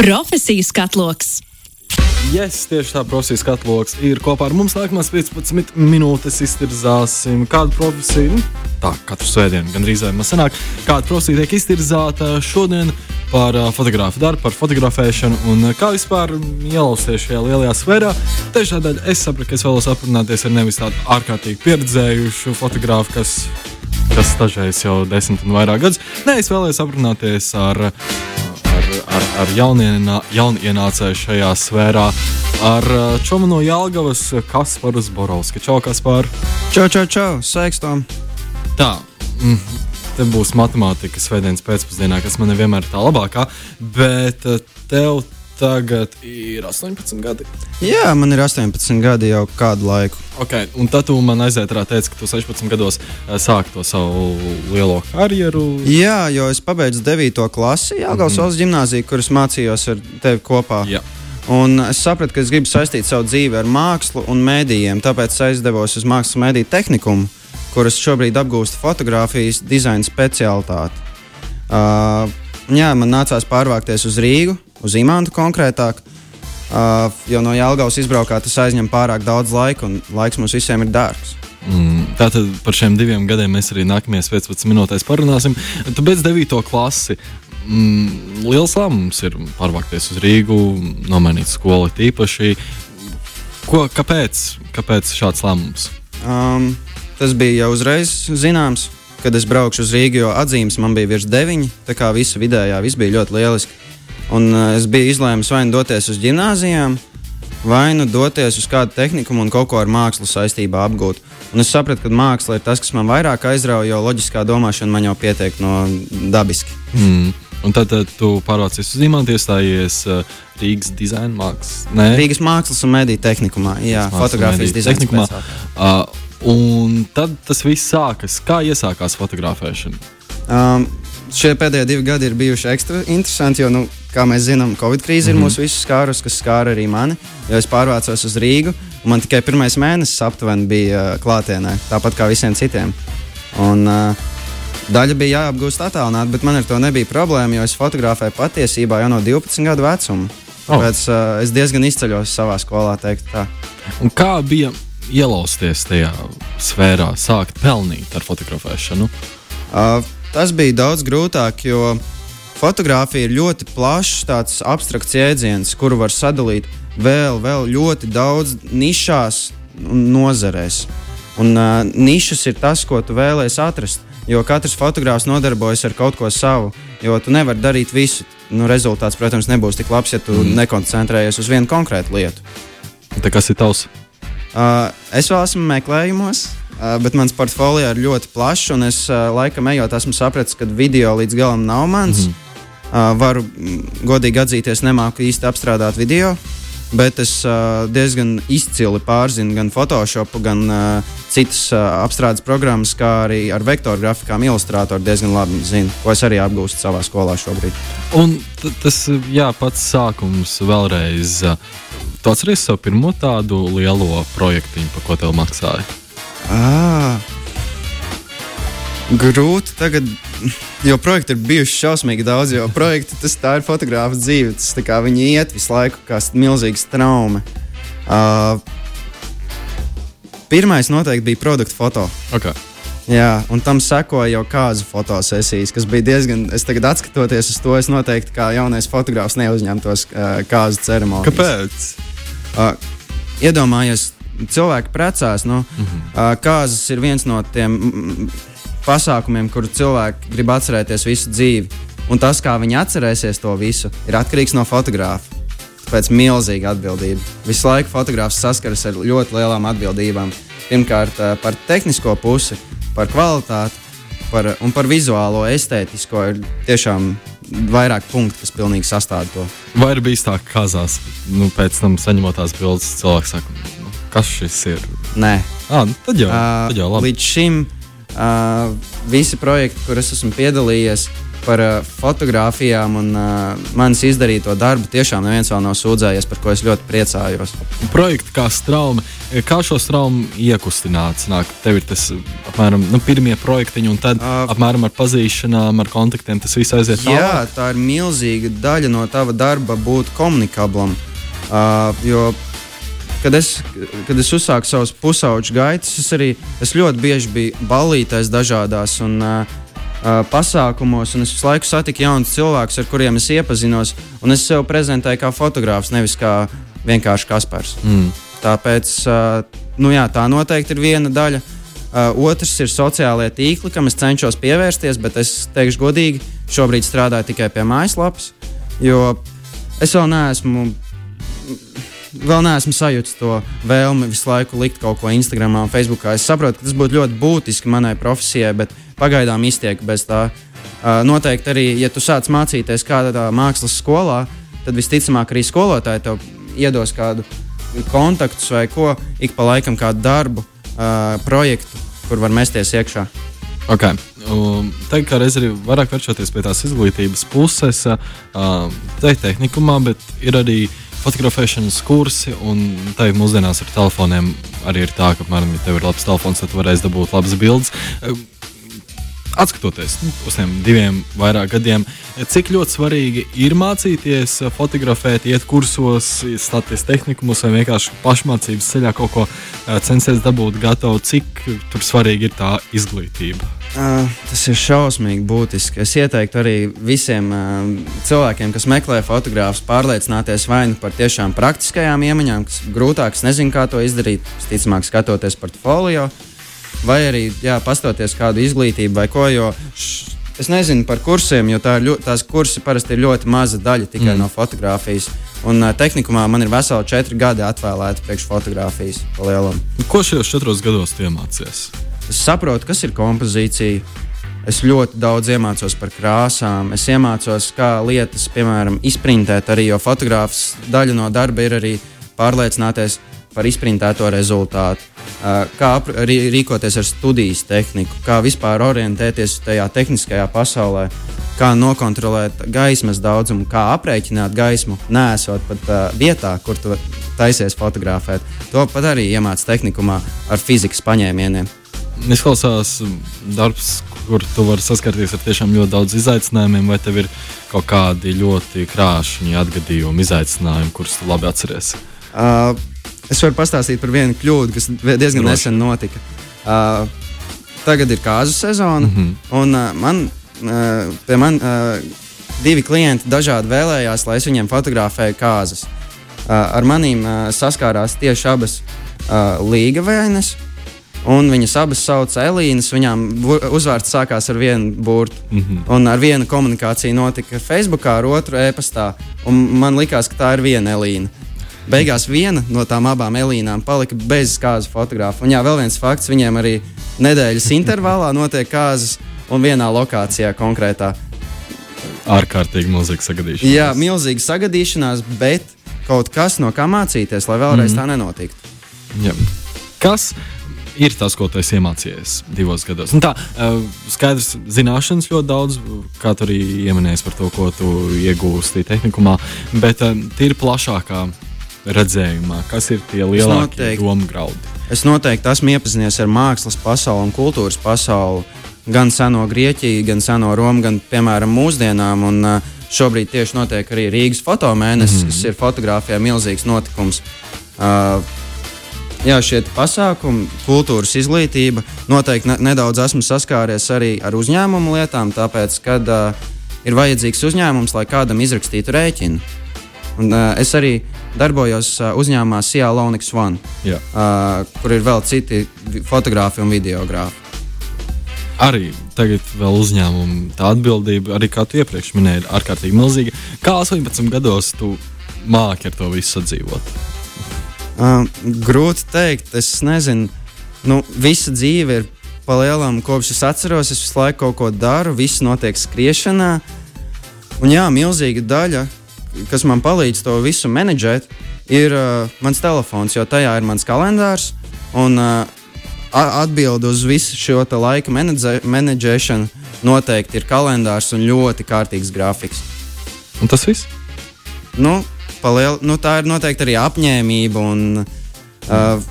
Profesijas katloks. Yes, tieši tā profesijas katloks ir kopā ar mums. Nākamās 15 minūtes iztirzāsim kādu profesiju. Nu, tā, katru svētdienu gandrīz vai maz sanāk. Kāda profesija tiek iztirzāta šodien par fotografu darbu, par fotografēšanu un kā vispār ielausties šajā lielajā sfērā. Tieši tādēļ es sapratu, ka es vēlos aprunāties ar nevis tādu ārkārtīgi pieredzējušu fotografu, kas, kas stažējas jau desmit un vairāk gadus. Nē, es vēlējos aprunāties ar ar, ar jaunienā, jaunienācēju šajā sfērā. Ar uh, čomu no Jālgavas, Kasparu Zborovski. Čau, Kaspar! Čau, čau, čau! Sveiks, Tom! Tā. Mm. Te būs matemātika svētdienas pēcpusdienā, kas man vienmēr ir tā labākā, bet uh, tev tagad ir 18 gadi. Jā, man ir 18 gadi jau kādu laiku. Okay, un tad tu man aizētrā teici, ka tu 16 gados eh, sāki to savu lielo karjeru. Jā, jo es pabeidzu 9. klasi Jāgaunas mm -hmm. gimnāziju, kuras mācījos ar tevi kopā. Jā. Un es sapratu, ka es gribu saistīt savu dzīvi ar mākslu un mēdījiem, tāpēc aizdevos uz mākslas mēdīju tehnikumu, kuras šobrīd apgūst fotografijas dizaina specialitāti. Uh, jā, man nācās pārvākties uz Rīgu, uz imantu konkrētāk. Uh, jo no Jālgaunas izbraukā tas aizņem pārāk daudz laika, un laiks mums visiem ir dārgs. Mm, tātad par šiem diviem gadiem mēs arī nākamajās 15 minūtēs parunāsim. Tu beidz 9. klasi. Mm, liels lēmums ir pārvākties uz Rīgu, nomainīt skolu tīpaši. Ko, kāpēc? kāpēc šāds lēmums? Um, tas bija jau uzreiz zināms, kad es braukšu uz Rīgu, jo atzīmes man bija virs deviņi. Tā kā visa vidējā, viss bija ļoti lieliski. Un, uh, es biju izlēmis vai nu doties uz gimnājām, vai nu doties uz kādu tehniku un kaut ko ar mākslu saistībā apgūt. Un es sapratu, ka māksla ir tas, kas man vairāk aizrauja, jo loģiskā domāšana man jau pietiek no dabiski. Mm. Un tad, tad tu pārvācies uz Imants, iestājies uh, Rīgas dizaina mākslas. Nē, Rīgas mākslas un mediju tehnikumā, jā, fotografijas dizaina tehnikumā. Uh, un tad tas viss sākas. Kā iesākās fotografēšana? Um, šie pēdējie divi gadi ir bijuši ekstra interesanti, jo nu, kā mēs zinām, Covid krīze mm -hmm. ir mhm. mūsu visus skārus, kas skāra arī mani. Jo es pārvācos uz Rīgu, un man tikai pirmais mēnesis aptuveni bija uh, klātienē, tāpat kā visiem citiem. Un, uh, Daļa bija jāapgūst attālināti, bet man ar to nebija problēma, jo es fotografēju patiesībā jau no 12 gadu vecuma. Tāpēc oh. uh, es diezgan izceļos savā skolā, kā bija ielausties tajā sfērā, sākt pelnīt ar fotografēšanu? Uh, tas bija daudz grūtāk, jo Fotogrāfija ir ļoti plašs, tāds abstrakts jēdziens, kuru var sadalīt vēl, vēl ļoti daudz nišās un nozarēs. Un uh, nišas ir tas, ko tu vēlēsies atrast. Jo katrs fotogrāfs nodarbojas ar kaut ko savu, jo tu nevari darīt visu. Nu, rezultāts, protams, nebūs tik labs, ja tu mm. nekoncentrējies uz vienu konkrētu lietu. Tā kas ir tavs? Uh, es vēl esmu meklējumos, bet mans portfolio ir ļoti plašs, un es uh, laikam ejot, esmu sapratis, ka video līdz galam nav mans. Mm. Uh, varu godīgi atzīties, nemāku īsti apstrādāt video, bet es uh, diezgan izcili pārzinu gan Photoshop, gan uh, citas uh, apstrādes programmas, kā arī ar vektoru grafikām ilustrātoru diezgan labi zinu, ko es arī apgūstu savā skolā šobrīd. Un tas jā, pats sākums vēlreiz. Tu atceries savu pirmo tādu lielo projektu, par ko tev maksāja? Ah, grūti tagad, jo projekti ir bijuši šausmīgi daudz. Jo projekti tas ir fotogrāfs dzīve. Tas kā viņi iet visu laiku, kā milzīgs trauma. Uh, pirmais noteikti bija produktu foto. Okay. Jā, un tam sekoja jau kāzu fotosesijas, kas bija diezgan. Es tagad, skatoties uz to, es noteikti kā jaunais fotogrāfs neuzņemtos uh, kāzu ceremoniju. Kāpēc? Uh, iedomājieties, cilvēki precās. Nu, mm -hmm. kāzas ir viens no tiem pasākumiem, kur cilvēki grib atcerēties visu dzīvi. Un tas, kā viņi atcerēsies to visu, ir atkarīgs no fotografa. Tāpēc milzīga atbildība. Visu laiku fotogrāfs saskaras ar ļoti lielām atbildībām. Pirmkārt, par tehnisko pusi, par kvalitāti par, un par vizuālo, estētisko. Ir tiešām vairāk punktu, kas pilnīgi sastāv to. Vai ir bijis tā, ka kazās, nu, pēc tam saņemot tās bildes, cilvēks saka, kas šis ir? Nē, à, nu, tad jau, tad jau labi. Līdz šim Uh, visi projekti, kur es esmu piedalījies, par uh, fotografijām un uh, manis izdarīto darbu tiešām neviens vēl nav sūdzējies, par ko es ļoti priecājos. Projekts kā strauma, kā šo straumu iekustināt? Nāk, tev ir tas apmēram nu, pirmie projektiņi, un tad uh, apmēram ar pazīšanām, ar kontaktiem tas viss aiziet tālāk. Jā, tā ir milzīga daļa no tava darba būt komunikablam. Uh, jo kad es, kad es uzsāku savus pusauģu gaitas, es arī es ļoti bieži biju ballītēs dažādās un, uh, uh, pasākumos, un es visu laiku satiku jaunus cilvēkus, ar kuriem es iepazinos. Es sev prezentēju kā fotogrāfs, nevis kā vienkārši Kaspars. Mm. Tāpēc uh, nu jā, tā noteikti ir viena daļa. Uh, otrs ir sociālie tīkli, kam es cenšos pievērsties, bet es teikšu godīgi, šobrīd strādāju tikai pie mājaslapas, jo es vēl neesmu vēl neesmu sajūtis to vēlmi visu laiku likt kaut ko Instagram un Facebook. Es saprotu, ka tas būtu ļoti būtiski manai profesijai, bet pagaidām iztiek bez tā. Noteikti arī, ja tu sāc mācīties kādā mākslas skolā, tad visticamāk arī skolotāji tev iedos kādu kontaktus vai ko, ik pa laikam kādu darbu, projektu, kur var mesties iekšā. Okay. Um, Tagad, kā reiz arī vairāk vēršoties pie tās izglītības puses, uh, te tehnikumā, bet ir arī uh, fotografēšanas kursi, un tagad mūsdienās ar telefoniem arī ir tā, ka, apmēram, ja tev ir labs telefons, tad tu varēsi dabūt labas bildes. Atskatoties nu, uz tiem diviem vairāk gadiem, cik ļoti svarīgi ir mācīties fotografēt, iet kursos, stāties tehnikumos vai vienkārši pašmācības ceļā kaut ko censties dabūt gatavu, cik svarīgi ir tā izglītība. Uh, tas ir šausmīgi būtiski. Es ieteiktu arī visiem uh, cilvēkiem, kas meklē fotogrāfus, pārliecināties vai nu par tiešām praktiskajām iemaņām, kas grūtākas, nezinu, kā to izdarīt, visticamāk, skatoties portfolio, vai arī jā, pastoties kādu izglītību vai ko. Es nezinu par kursiem, jo tā ir, tās kursi parasti ir ļoti maza daļa tikai mm. no fotografijas. Un uh, tehnikumā man ir veseli četri gadi atvēlēti priekš fotografijas. Ko šajos četros gados iemācījies? Es saprotu, kas ir kompozīcija. Es ļoti daudz iemācos par krāsām. Es iemācos, kā lietas, piemēram, izprintēt. Arī jo fotogrāfs daļa no darba ir arī pārliecināties par izprintēto rezultātu, kā rīkoties ar studijas tehniku, kā vispār orientēties tajā tehniskajā pasaulē, kā nokontrolēt gaismas daudzumu, kā aprēķināt gaismu, nesot pat vietā, kur tu taisies fotografēt. To pat arī iemācās tehnikumā ar fizikas paņēmieniem izklausās darbs, kur tu vari saskarties ar tiešām ļoti daudz izaicinājumu, vai tev ir kaut kādi ļoti krāšņi atgadījumi, izaicinājumi, kurus tu labi atceries? Uh, es varu pastāstīt par vienu kļūdu, kas diezgan Droši. nesen notika. Uh, tagad ir kāzu sezona, mm -hmm. un uh, man, uh, pie man uh, divi klienti dažādi vēlējās, lai es viņiem fotografēju kāzas. Uh, ar maniem uh, saskārās tieši abas uh, līga vainas. Un viņas abas sauc Elīnas. Viņām uzvārds sākās ar vienu burtu. Mm -hmm. Un ar vienu komunikāciju notika Facebook, ar otru e-pastā. Man liekas, ka tā ir viena Elīna. Beigās viena no tām abām Elīnām palika bez kāzu fotografa. Un jā, vēl viens fakts, viņiem arī nedēļas intervālā notiek kāzas un vienā lokācijā konkrētā. Ārkārtīgi milzīga sagadīšanās. Jā, milzīga sagadīšanās, bet kaut kas no kā mācīties, lai vēlreiz mm tā nenotiktu. Jā. Kas ir tas, ko tu esi iemācījies divos gados. Un nu tā uh, skaidrs, zināšanas ļoti daudz, kā tu arī ieminēji par to, ko tu iegūsti tehnikumā, bet uh, tīri plašākā redzējumā, kas ir tie lielākie domu graudi. Es noteikti esmu iepazinies ar mākslas pasauli un kultūras pasauli. Gan seno Grieķiju, gan seno Romu, gan, piemēram, mūsdienām. Un, uh, šobrīd tieši notiek arī Rīgas fotomēnesis, mm -hmm. kas ir fotografijā milzīgs notikums. Uh, jā, šie pasākumi, kultūras izglītība, noteikti ne, nedaudz esmu saskāries arī ar uzņēmumu lietām, tāpēc, kad uh, ir vajadzīgs uzņēmums, lai kādam izrakstītu rēķinu. Un, uh, es arī darbojos uzņēmumā Sijā Lonix One, uh, kur ir vēl citi fotografi un videogrāfi. Arī tagad vēl uzņēmuma tā atbildība, arī kā tu iepriekš minēji, ir ārkārtīgi milzīga. Kā 18 gados tu māki ar to visu sadzīvot? Uh, grūti pateikt, es nezinu. Nu, visa dzīve ir palielinājuma, kopš es atceros, es visu laiku kaut ko daru, viss notiek skriešanā. Un jā, milzīga daļa, kas man palīdz to visu menedžēt, ir uh, mans telefons, jo tajā ir mans kalendārs. Un uh, atbildi uz visu šo laika menedžē, menedžēšanu noteikti ir kalendārs un ļoti kārtīgs grafiks. Un tas viss? Nu, paliel, nu, tā ir noteikti arī apņēmība un uh,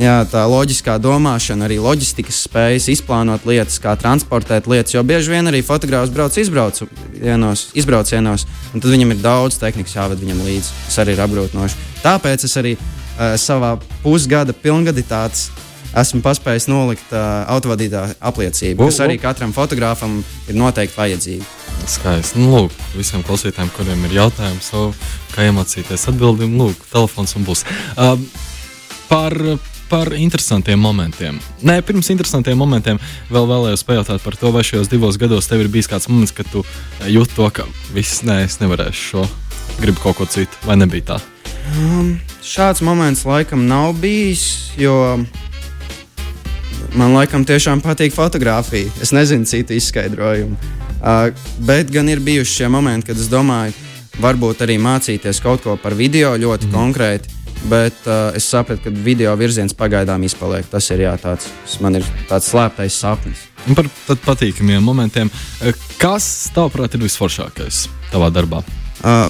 jā, tā loģiskā domāšana, arī loģistikas spējas izplānot lietas, kā transportēt lietas. Jo bieži vien arī fotogrāfs brauc izbraucienos, izbraucienos un tad viņam ir daudz tehnikas jāved viņam līdzi. Tas arī ir apgrūtinoši. Tāpēc es arī uh, savā pusgada pilngadītātes esmu paspējis nolikt uh, autovadītāja apliecību, kas arī katram fotogrāfam ir noteikti vajadzīga. Skaisti. Nu, lūk, visiem klausītājiem, kuriem ir jautājumi, savu, kā iemācīties atbildību, lūk, telefons un būs. Uh, par, par interesantiem momentiem. Nē, pirms interesantiem momentiem vēl vēlējos pajautāt par to, vai šajos divos gados tev ir bijis kāds moments, kad tu jūti to, ka viss, nē, es nevarēšu šo, gribu kaut ko citu, vai nebija tā? Um, šāds moments laikam nav bijis, jo man laikam tiešām patīk fotografija. Es nezinu citu izskaidrojumu. Uh, bet gan ir bijuši šie momenti, kad es domāju, varbūt arī mācīties kaut ko par video ļoti mm. konkrēti. Bet uh, es sapratu, ka video virziens pagaidām izpaliek. Tas ir jā, tāds, man ir tāds slēptais sapnis. Un par patīkamiem momentiem, kas tavuprāt ir visforšākais tavā darbā? Uh,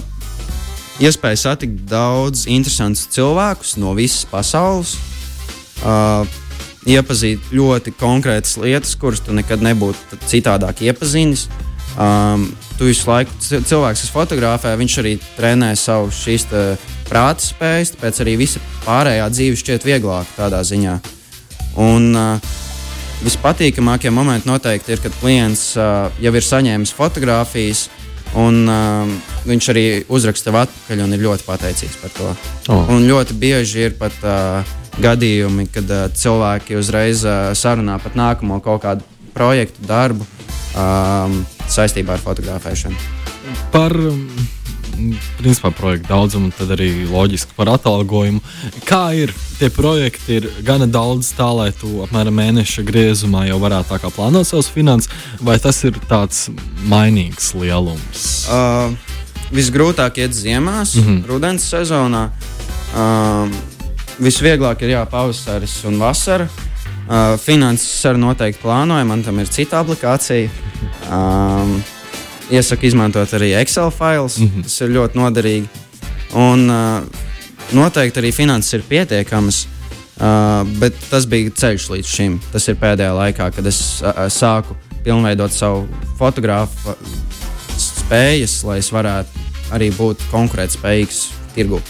iespēja satikt daudz interesantus cilvēkus no visas pasaules. Uh, iepazīt ļoti konkrētas lietas, kuras tu nekad nebūtu citādāk iepazinis. Um, tu visu laiku cilvēks, kas fotografē, viņš arī trenē savu šīs prāta spējas, tāpēc arī visa pārējā dzīve šķiet vieglāka tādā ziņā. Un uh, vispatīkamākie momenti noteikti ir, kad klients uh, jau ir saņēmis fotogrāfijas. Un uh, viņš arī uzraksta tev atpakaļ un ir ļoti pateicīgs par to. Oh. Un ļoti bieži ir pat uh, gadījumi, kad uh, cilvēki uzreiz uh, sarunā par nākamo kaut kādu projektu, darbu um, saistībā ar fotografēšanu. Par principā, projektu daudzumu, tad arī loģiski par atalgojumu. Kā ir tie projekti, ir gana daudz tā, lai tu apmēram mēneša griezumā jau varētu plānot savus finanses, vai tas ir tāds mainīgs lielums? Uh, visgrūtāk iet ziemās, mm -hmm. rudens sezonā. Um, visvieglāk ir pavasaris un vasara. Uh, finanses arī noteikti plānoju, man tam ir cita aplikācija. Um, iesaku izmantot arī Excel failus, mm -hmm. tas ir ļoti noderīgi. Un uh, noteikti arī finanses ir pietiekamas. Uh, bet tas bija ceļš līdz šim. Tas ir pēdējā laikā, kad es uh, sāku pilnveidot savu fotografu spējas, lai es varētu arī būt konkurētspējīgs tirgū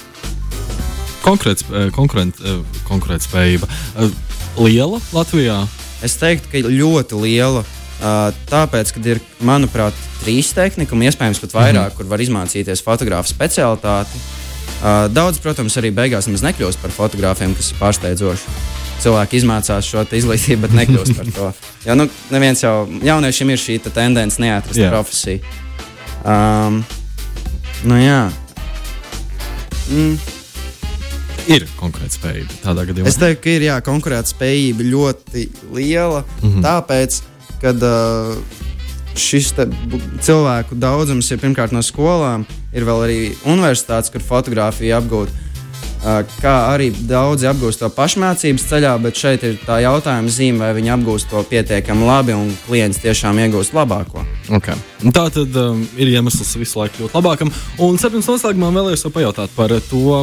konkrēts, eh, konkurent, eh, konkurētspējība liela Latvijā? Es teiktu, ka ļoti liela. Tāpēc, kad ir, manuprāt, trīs tehnikumi, iespējams, pat vairāk, mm -hmm. kur var izmācīties fotografu specialitāti. Daudz, protams, arī beigās nemaz nekļūst par fotogrāfiem, kas ir pārsteidzoši. Cilvēki izmācās šo izglītību, bet nekļūst par to. Jo nu, neviens jau jauniešiem ir šī tendence neatrast yeah. profesiju. Um, nu, jā. Mm ir konkurētspējība tādā gadījumā? Es teiktu, ka ir jā, konkurētspējība ļoti liela. Mm -hmm. Tāpēc, kad uh, šis cilvēku daudzums ir pirmkārt no skolām, ir vēl arī universitātes, kur fotografija apgūta. Uh, kā arī daudzi apgūst to pašmācības ceļā, bet šeit ir tā jautājuma zīme, vai viņi apgūst to pietiekami labi un klients tiešām iegūst labāko. Okay. Tā tad um, ir iemesls visu laiku kļūt labākam. Un sarunas noslēgumā vēlējos pajautāt par to,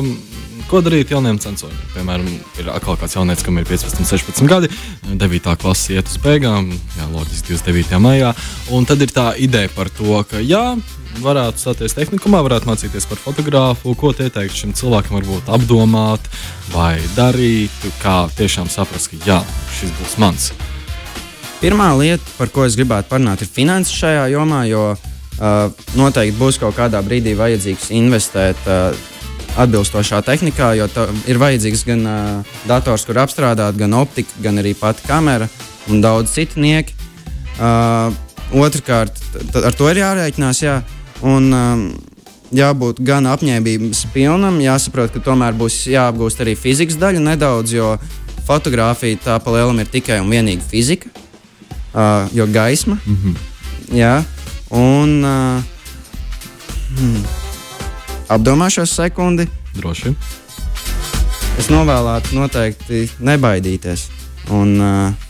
Ko darīt jauniem censoriem? Piemēram, ir atkal kāds jaunietis, kam ir 15, 16 gadi, 9. klases iet uz beigām, jā, loģiski 29. maijā. Un tad ir tā ideja par to, ka jā, varētu stāties tehnikumā, varētu mācīties par fotogrāfu, ko ieteikt šim cilvēkam, varbūt apdomāt vai darīt, kā tiešām saprast, ka jā, šis būs mans. Pirmā lieta, par ko es gribētu parunāt, ir finanses šajā jomā, jo uh, noteikti būs kaut kādā brīdī vajadzīgs investēt. Uh, atbilstošā tehnikā, jo ir vajadzīgs gan uh, dators, kur apstrādāt, gan optika, gan arī pati kamera un daudz citu nieki. Uh, Otrakārt, ar to ir jārēķinās. Jā. Un, um, jābūt gan apņēmības pilnam, jāsaprot, ka tomēr būs jāapgūst arī fizikas daļa nedaudz, jo fotografija tā pa lielam ir tikai un vienīgi fizika, uh, jo gaisma. Mm -hmm. Jā, un. Uh, hmm apdomāšos sekundi. Droši. Es novēlētu noteikti nebaidīties un uh,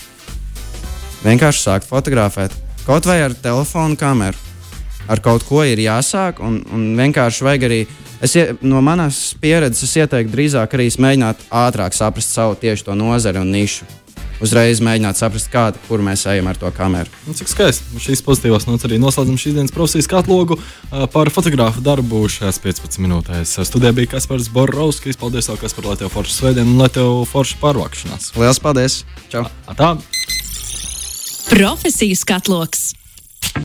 vienkārši sākt fotografēt. Kaut vai ar telefonu kameru. Ar kaut ko ir jāsāk, un, un vienkārši vajag arī. Es, no manas pieredzes es ieteiktu drīzāk arī mēģināt ātrāk saprast savu tieši to nozari un nišu. Uzreiz mēģināt saprast, kāda, kur mēs ejam ar to kameru. Nu, cik skaisti. Un Šīs pozitīvās nots arī noslēdzam šīs dienas profesijas katlogu par fotogrāfu darbu šajās 15 minūtēs. Studijā bija Kaspars Borovskis. Paldies, tev, Kaspar, lai tev forša svētdiena un lai tev forša pārvākšanās. Lielas paldies! Čau! Tā! Profesijas katloks.